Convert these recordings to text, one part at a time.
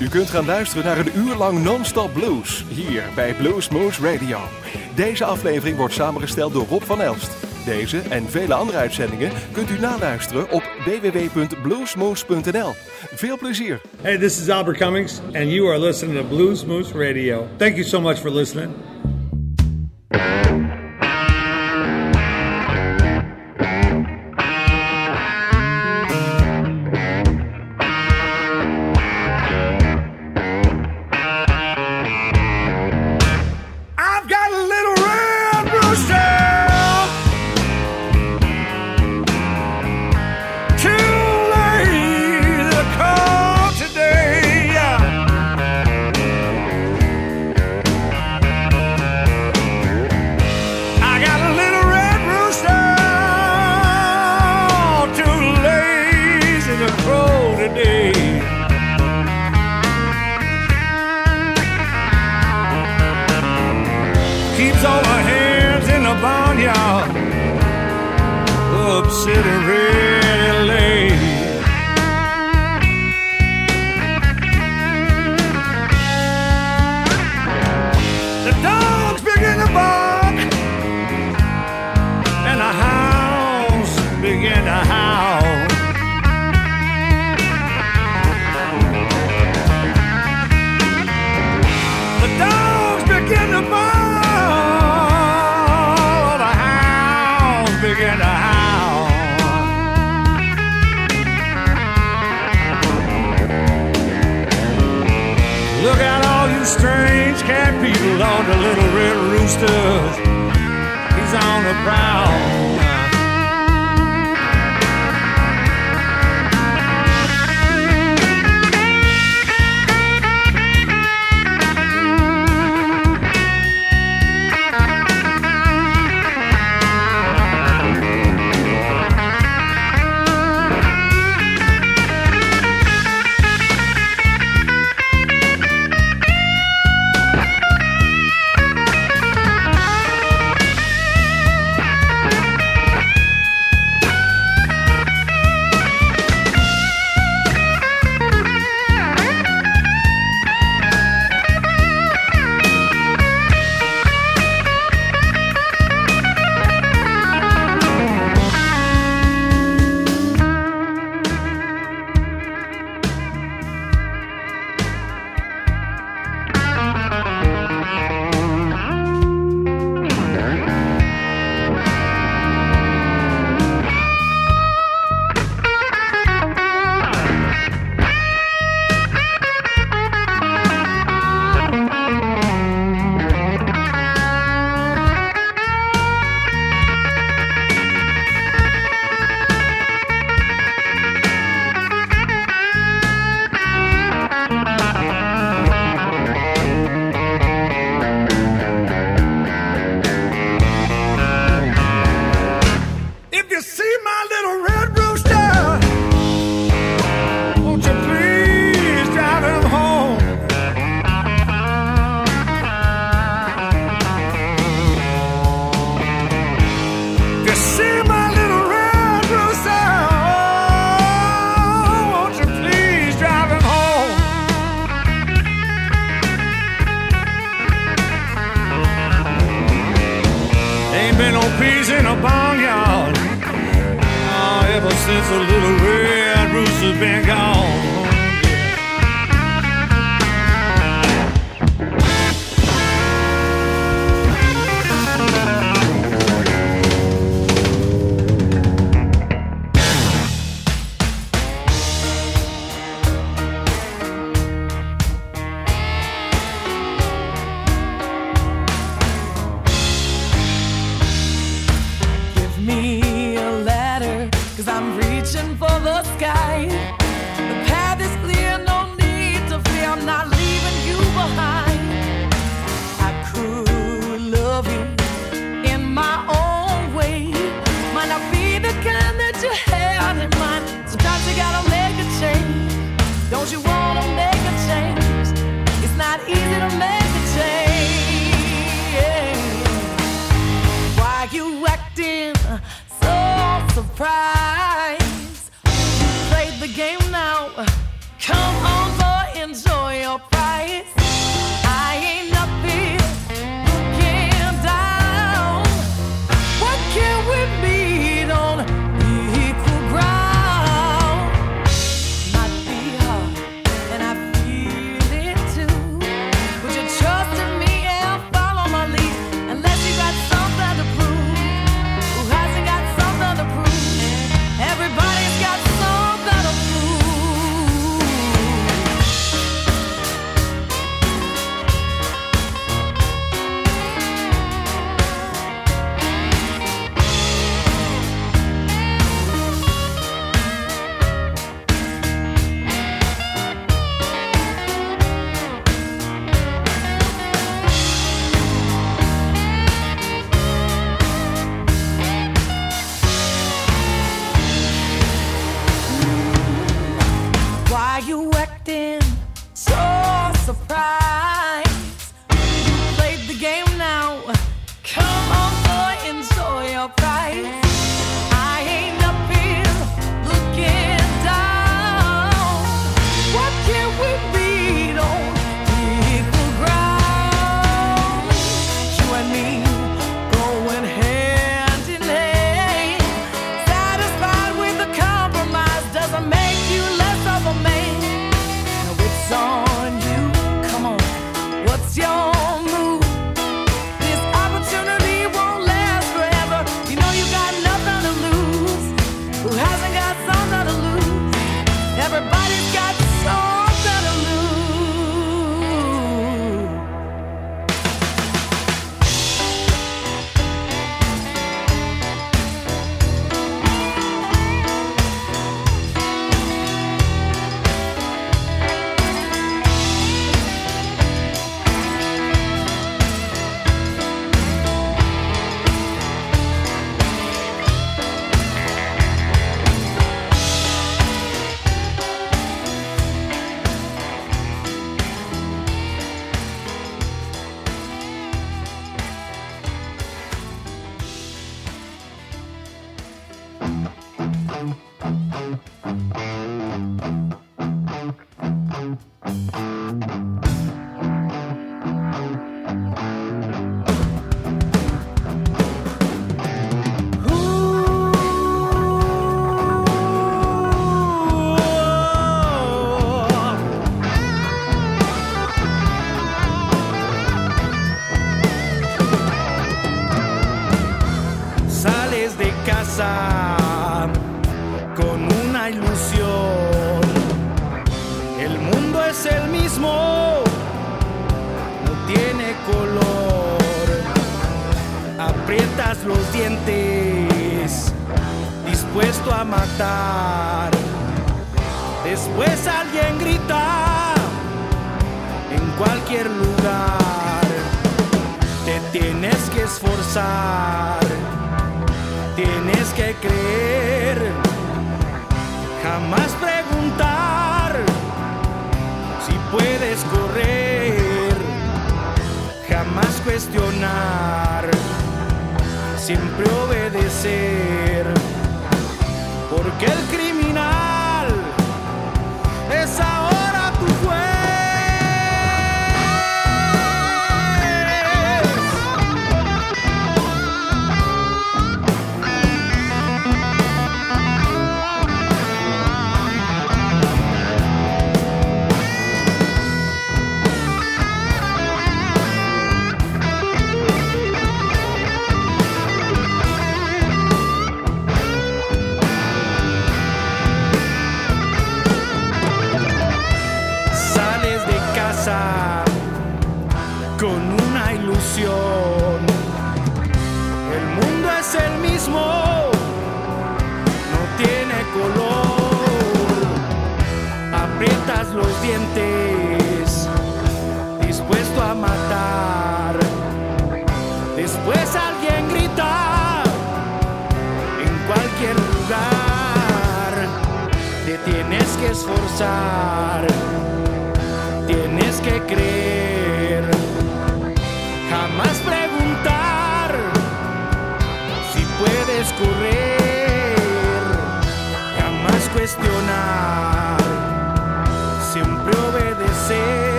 U kunt gaan luisteren naar een uur lang non-stop blues hier bij Blues Moose Radio. Deze aflevering wordt samengesteld door Rob van Elst. Deze en vele andere uitzendingen kunt u naluisteren op www.bluesmoose.nl. Veel plezier. Hey, this is Albert Cummings and you are listening to Blues Moose Radio. Thank you so much for listening. black people on the little red roosters. He's on the prowl. barnyard. Oh, ever since the little red rooster's been forzar.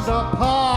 Feelings under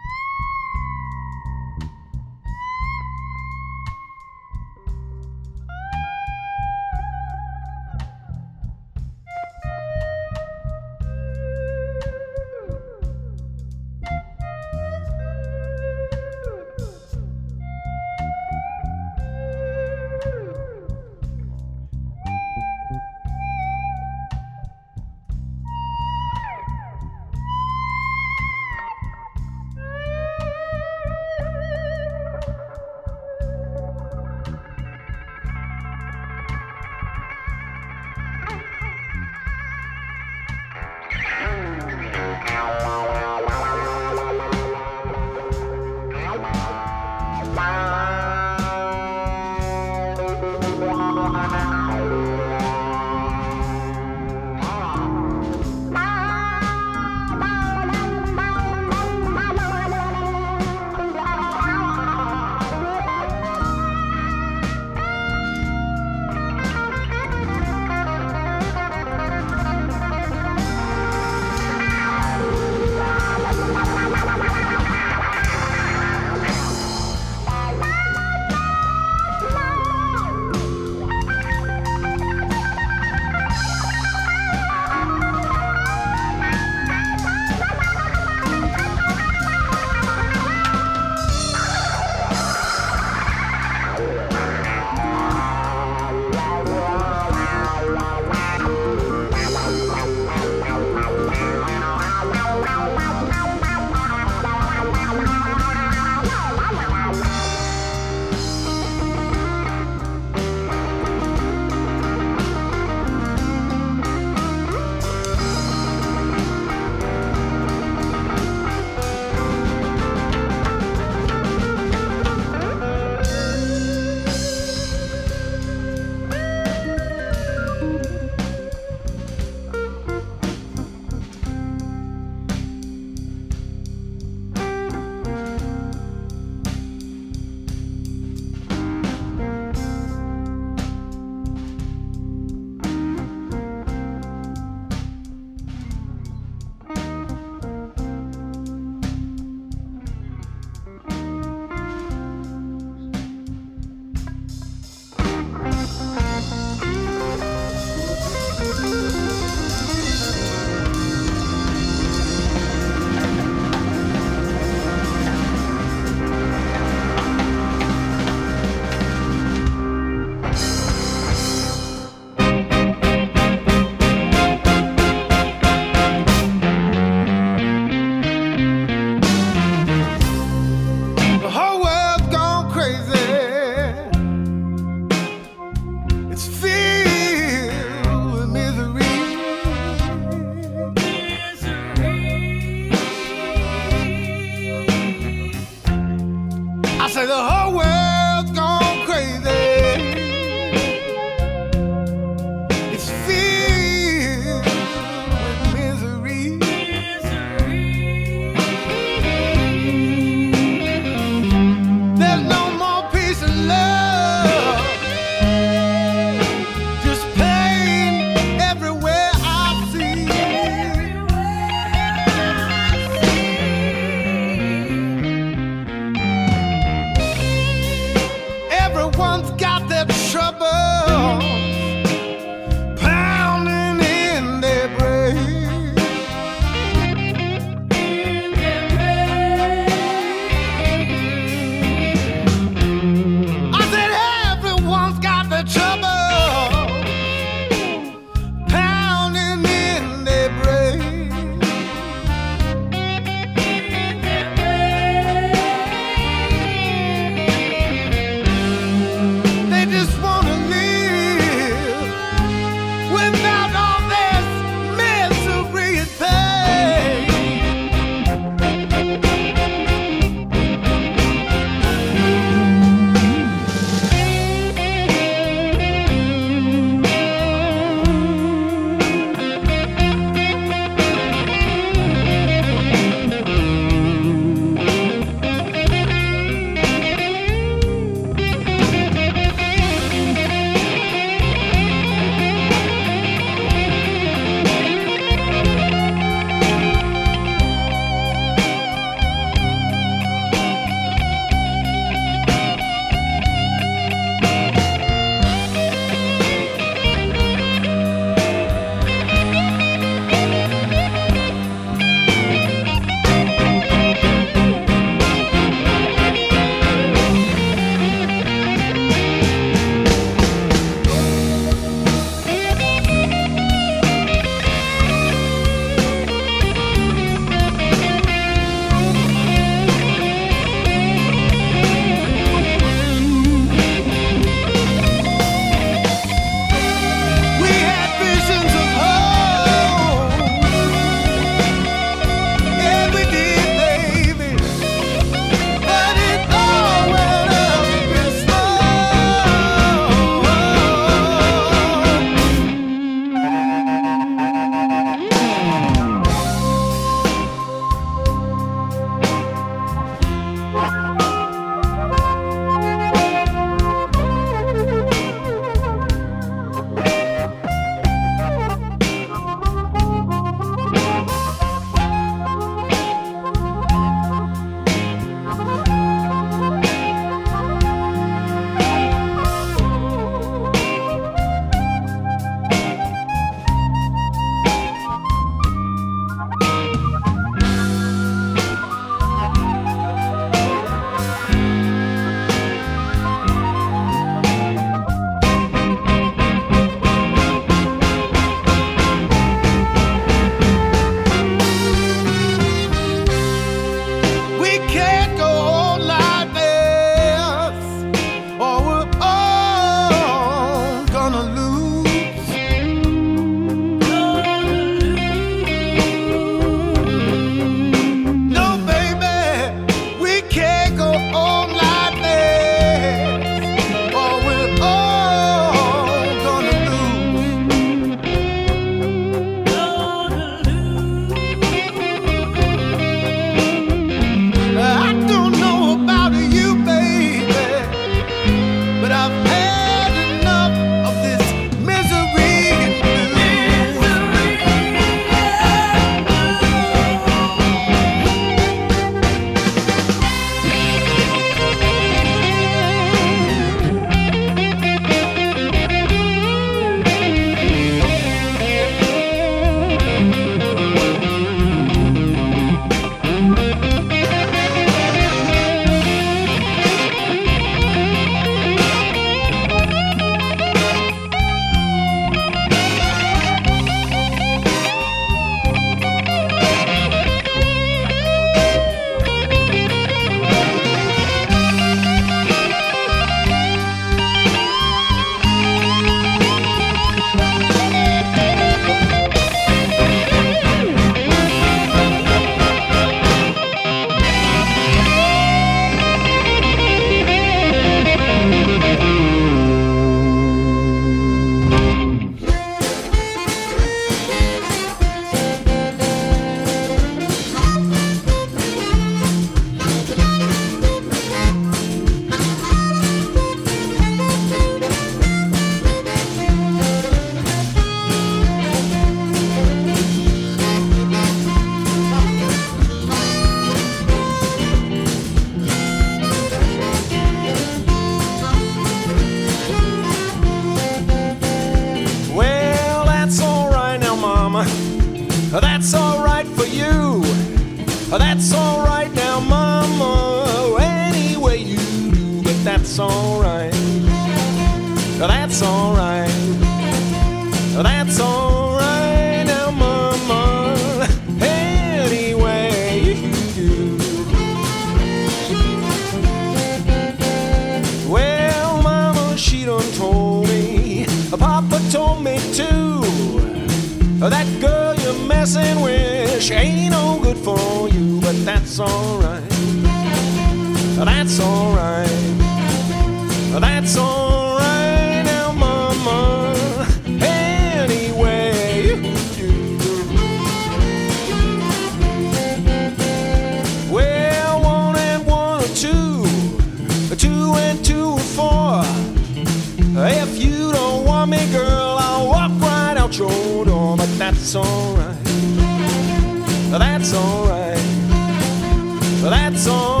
That's alright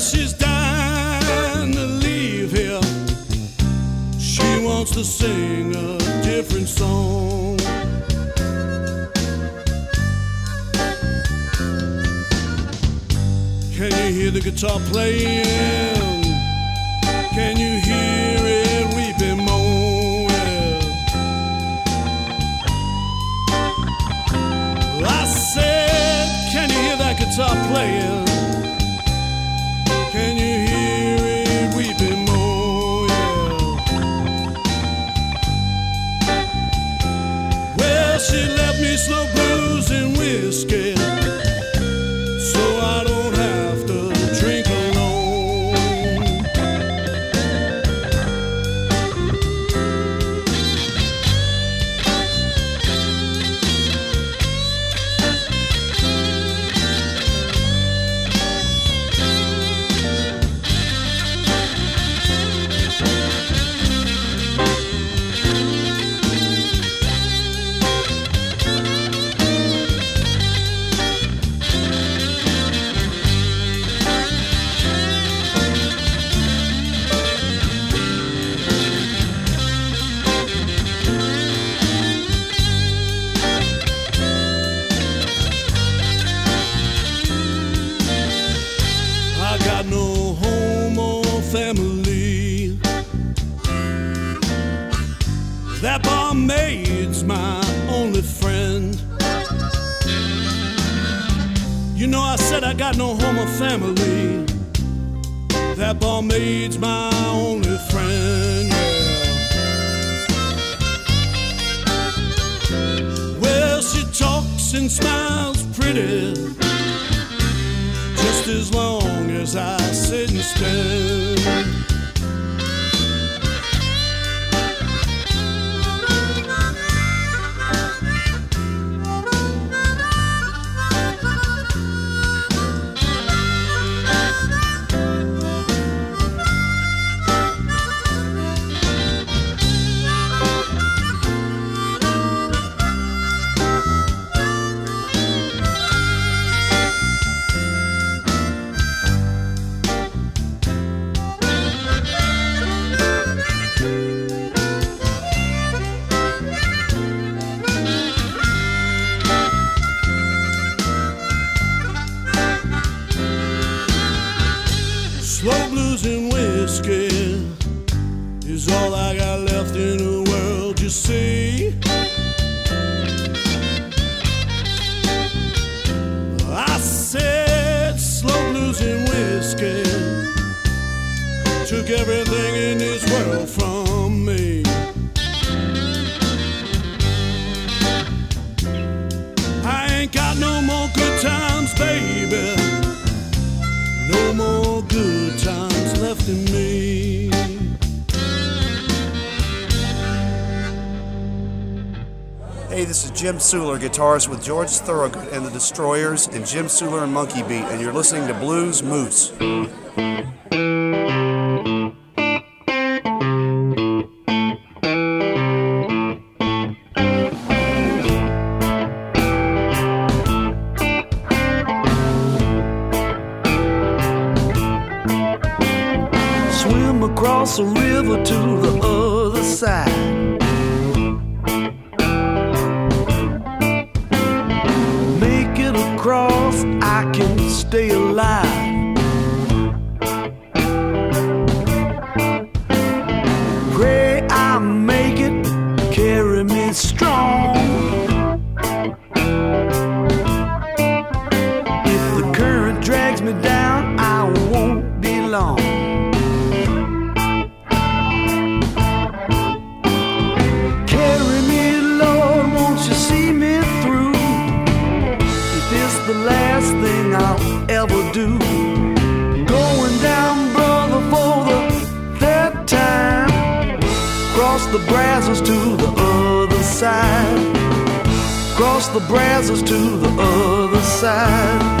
She's dying to leave here. She wants to sing a different song. Can you hear the guitar playing? Can you hear it weeping moaning? I said, can you hear that guitar playing? Family, That barmaid's my only friend. Yeah. Well, she talks and smiles pretty, just as long as I sit and stare. Jim Suhler, guitarist with George Thorogood and the Destroyers, and Jim Suhler and Monkey Beat, and you're listening to Blues Moose. Swim across the river to the other side stay alive. the brazos to the other side.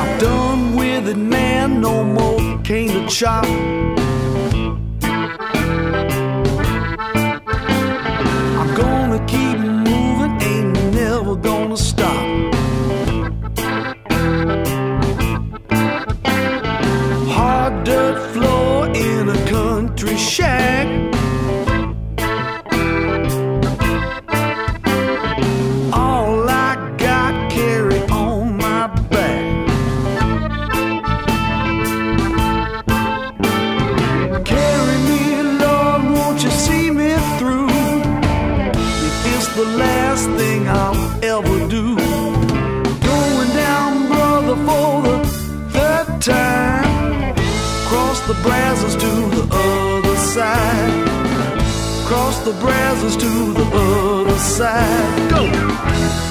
I'm done with it, man. No more came to chop Cross the Brazos to the other side. Go!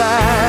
Side.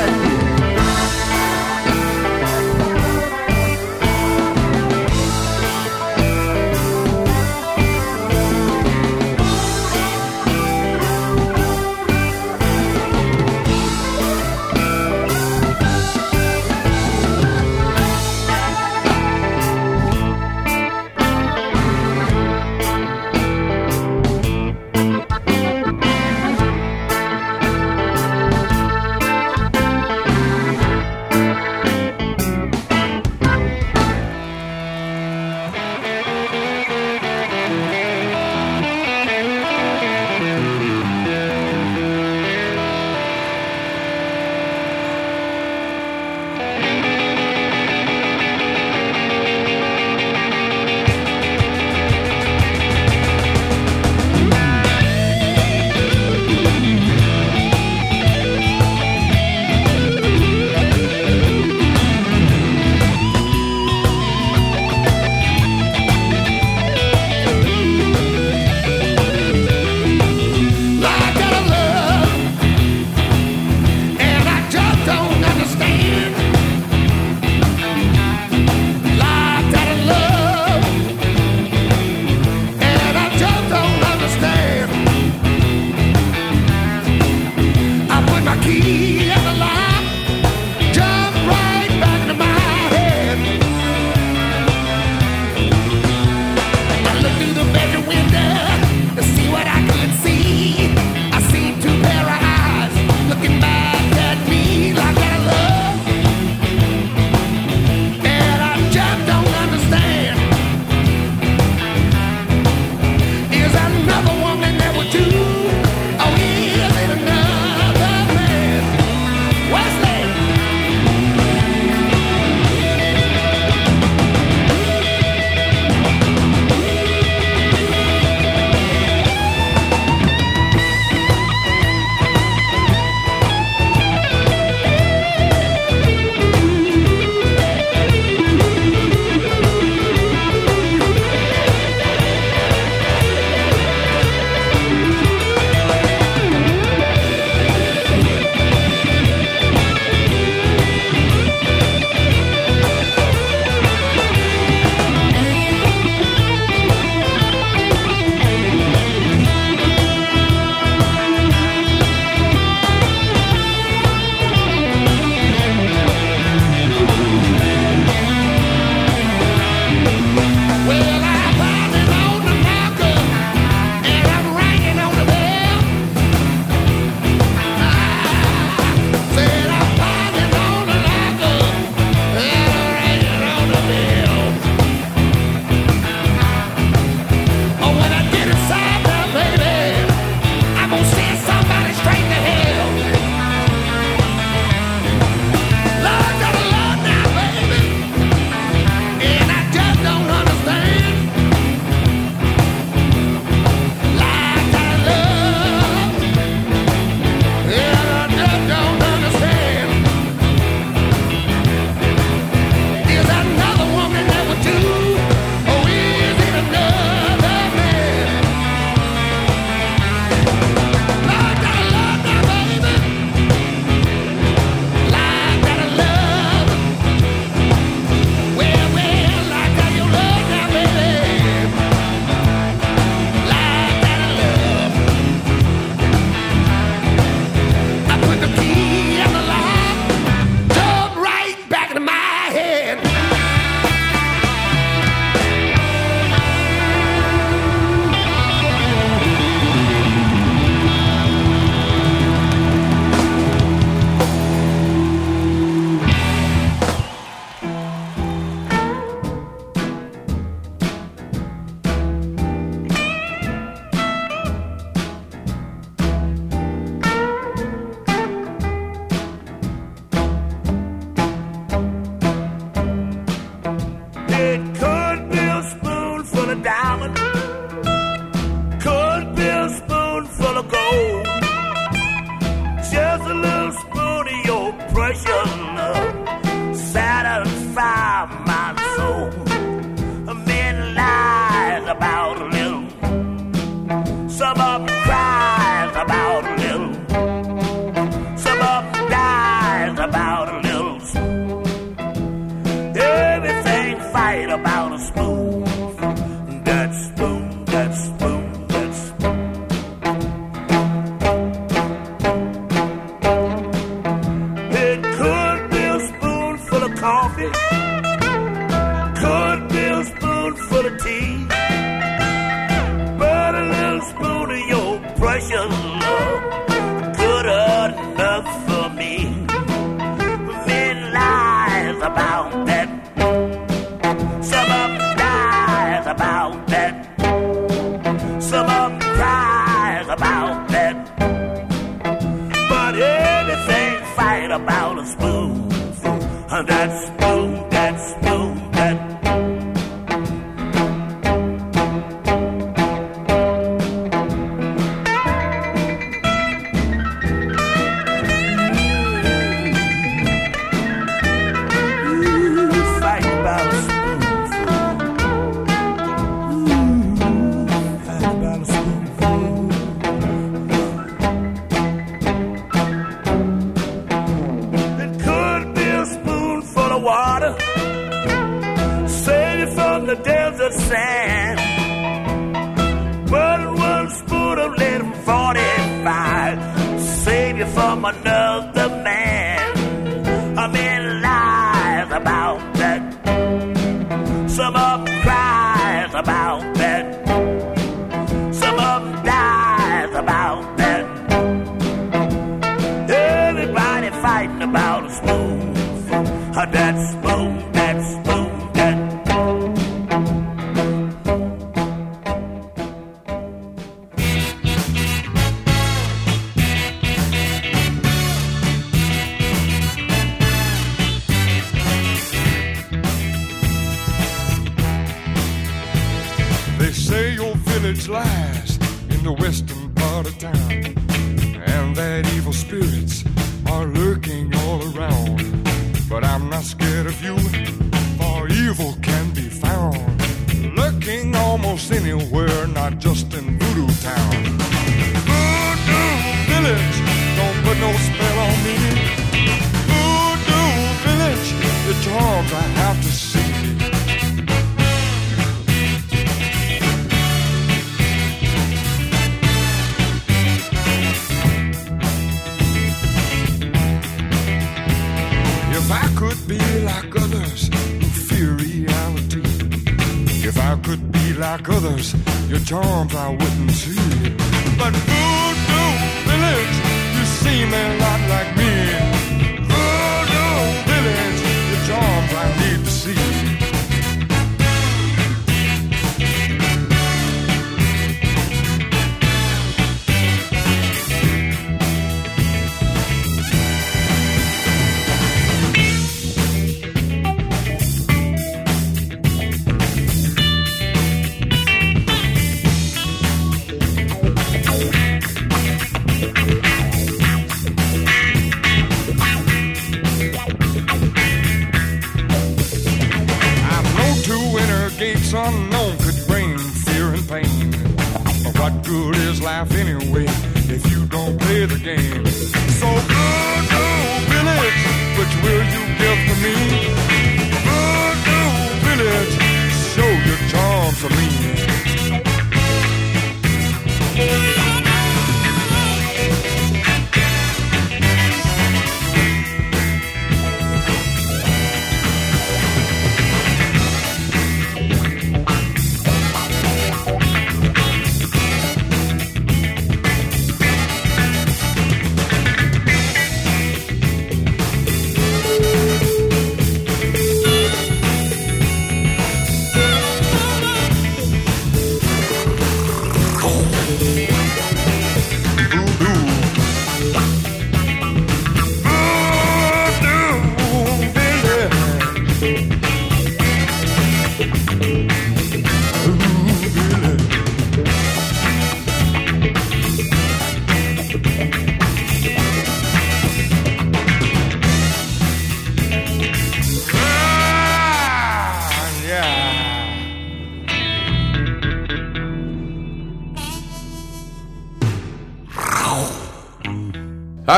village lies in the western part of town, and that evil spirits are lurking all around. But I'm not scared of you, for evil can be found lurking almost anywhere, not just in Voodoo Town. Voodoo Village, don't put no spell on me. Voodoo Village, the charms I have to see. could be like others, your charms I wouldn't see. But voodoo village, you seem a lot like me. Voodoo village, your charms I need to see.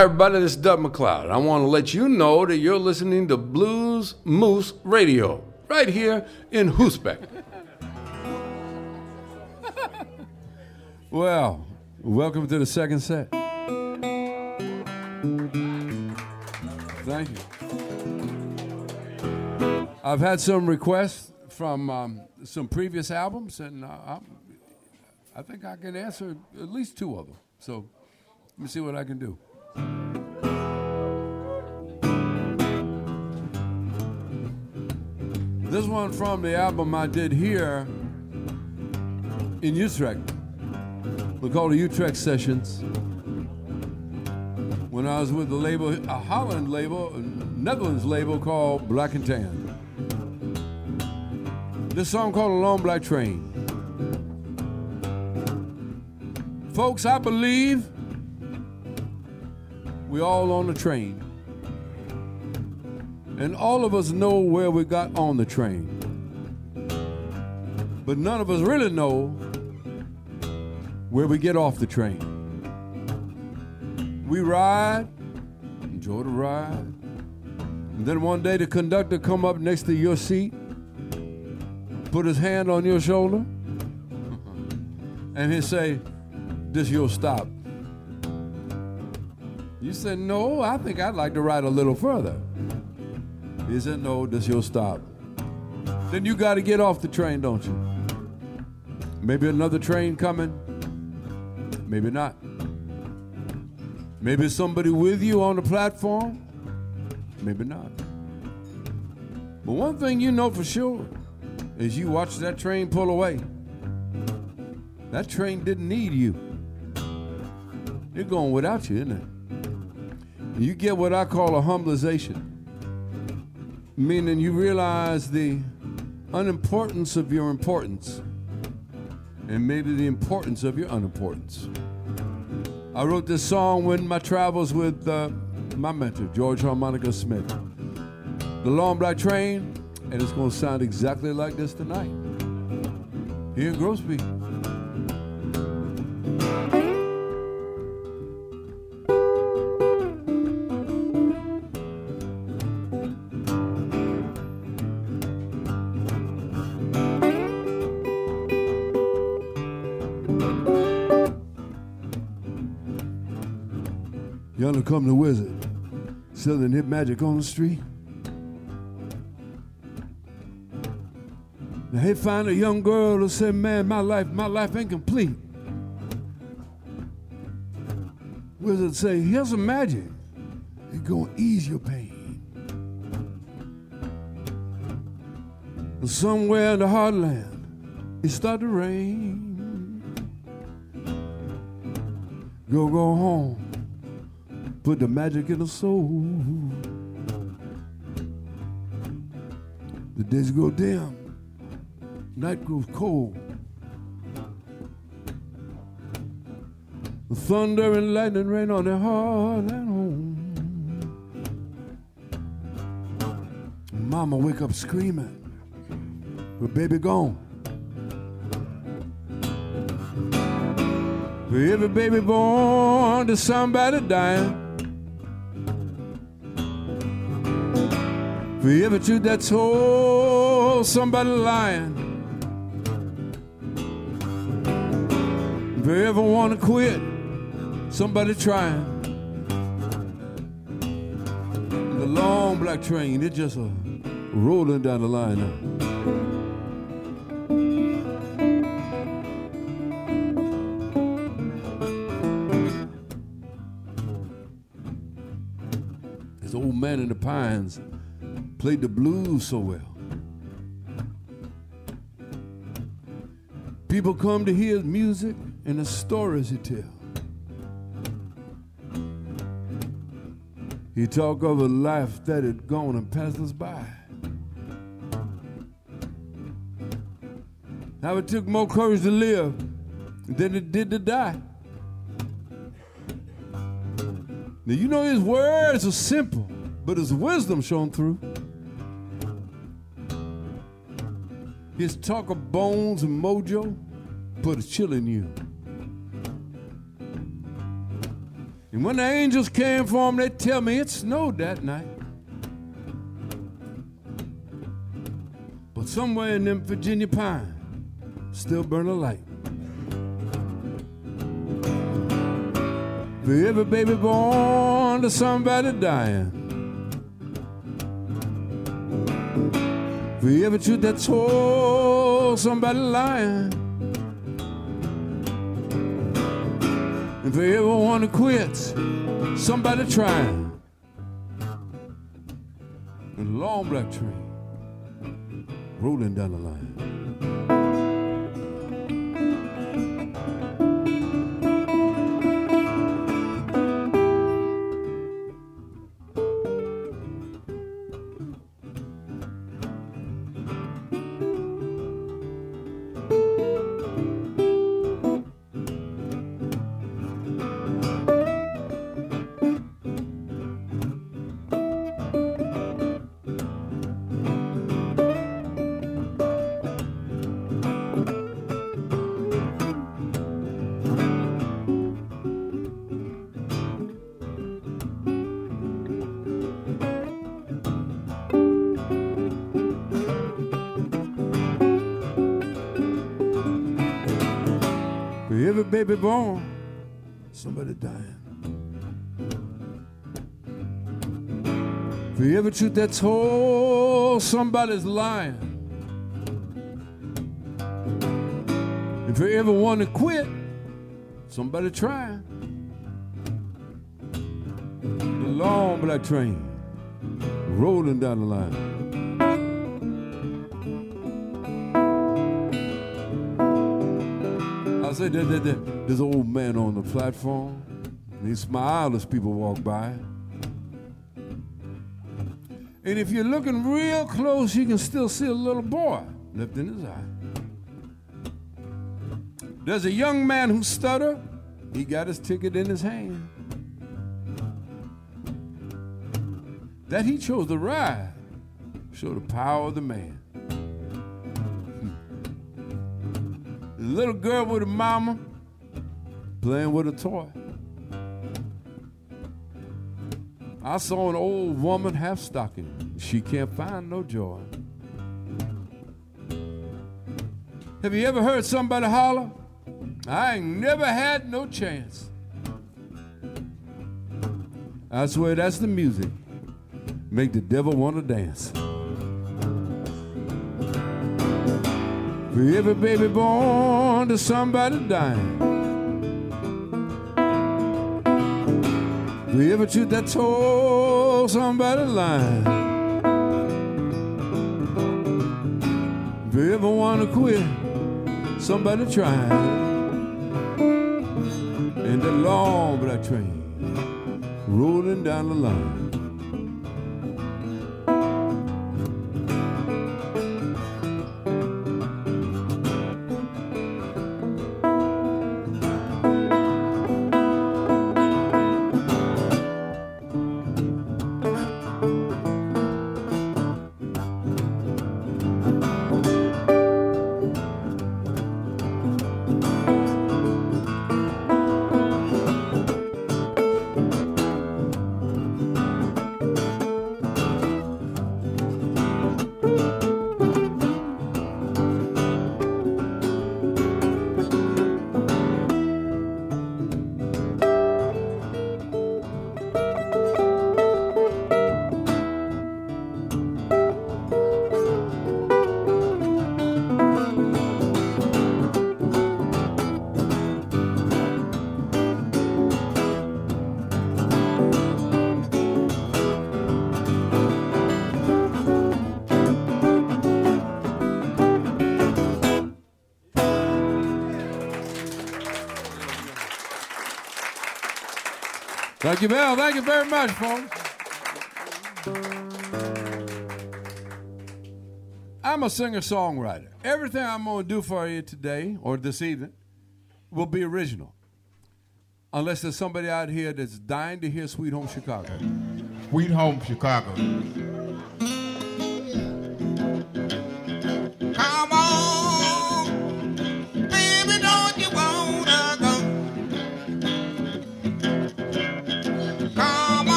Hi, everybody. This is Doug MacLeod. I want to let you know that you're listening to Blues Moose Radio right here in Groesbeek. well, welcome to the second set. Thank you. I've had some requests from um, some previous albums, and uh, I think I can answer at least two of them. So let me see what I can do. This one from the album I did here in Utrecht. We call the Utrecht Sessions. When I was with the label, a Holland label, a Netherlands label called Black and Tan. This song called A Long Black Train. Folks, I believe we all on the train. And all of us know where we got on the train. But none of us really know where we get off the train. We ride, enjoy the ride. And then one day the conductor come up next to your seat, put his hand on your shoulder, and he say, this your stop. You said, no, I think I'd like to ride a little further. He said, no, this your stop. Then you got to get off the train, don't you? Maybe another train coming. Maybe not. Maybe somebody with you on the platform. Maybe not. But one thing you know for sure is you watch that train pull away. That train didn't need you. It's going without you, isn't it? You get what I call a humbleization meaning you realize the unimportance of your importance and maybe the importance of your unimportance. I wrote this song when my travels with uh, my mentor, George Harmonica Smith. The Long Black Train, and it's going to sound exactly like this tonight. Here in Groesbeek. Yonder come the wizard, selling hip magic on the street. Now he find a young girl who said, Man, my life, my life ain't complete. Wizard say, Here's some magic. It's gonna ease your pain. And somewhere in the heartland, it start to rain. Go, go home put the magic in the soul. The days go dim, night grows cold. The thunder and lightning rain on their heart and home. Mama wake up screaming, her baby gone. For every baby born to somebody dying. For every truth that's told, somebody lying. For every one to quit, somebody trying. The long black train, it just uh, rolling down the line now. Old man in the pines played the blues so well. People come to hear his music and the stories he tells. He talk of a life that had gone and passed us by. How it took more courage to live than it did to die. Now you know his words are simple, but his wisdom shone through. His talk of bones and mojo put a chill in you. And when the angels came for him, they tell me it snowed that night. But somewhere in them Virginia pines, still burn a light. For every baby born to somebody dying. For every truth that told somebody lying. And ever everyone who quits, somebody trying. And long black train rolling down the line. Baby born, somebody dying. For every truth that's told, somebody's lying. And for everyone to quit, somebody trying. The long black train rolling down the line. I said, there's an old man on the platform. And he smiled as people walk by. And if you're looking real close, you can still see a little boy lifting his eye. There's a young man who stuttered. He got his ticket in his hand. That he chose to ride show the power of the man. Hmm. The little girl with a mama playing with a toy. I saw an old woman half stocking. She can't find no joy. Have you ever heard somebody holler? I ain't never had no chance. I swear that's the music. Make the devil want to dance. For every baby born to somebody dying. For ever truth that told somebody lying. For wanna quit, somebody trying. And the long black train rolling down the line. Thank you, Bill. Thank you very much, folks. I'm a singer songwriter. Everything I'm going to do for you today or this evening will be original. Unless there's somebody out here that's dying to hear Sweet Home Chicago. Sweet Home Chicago.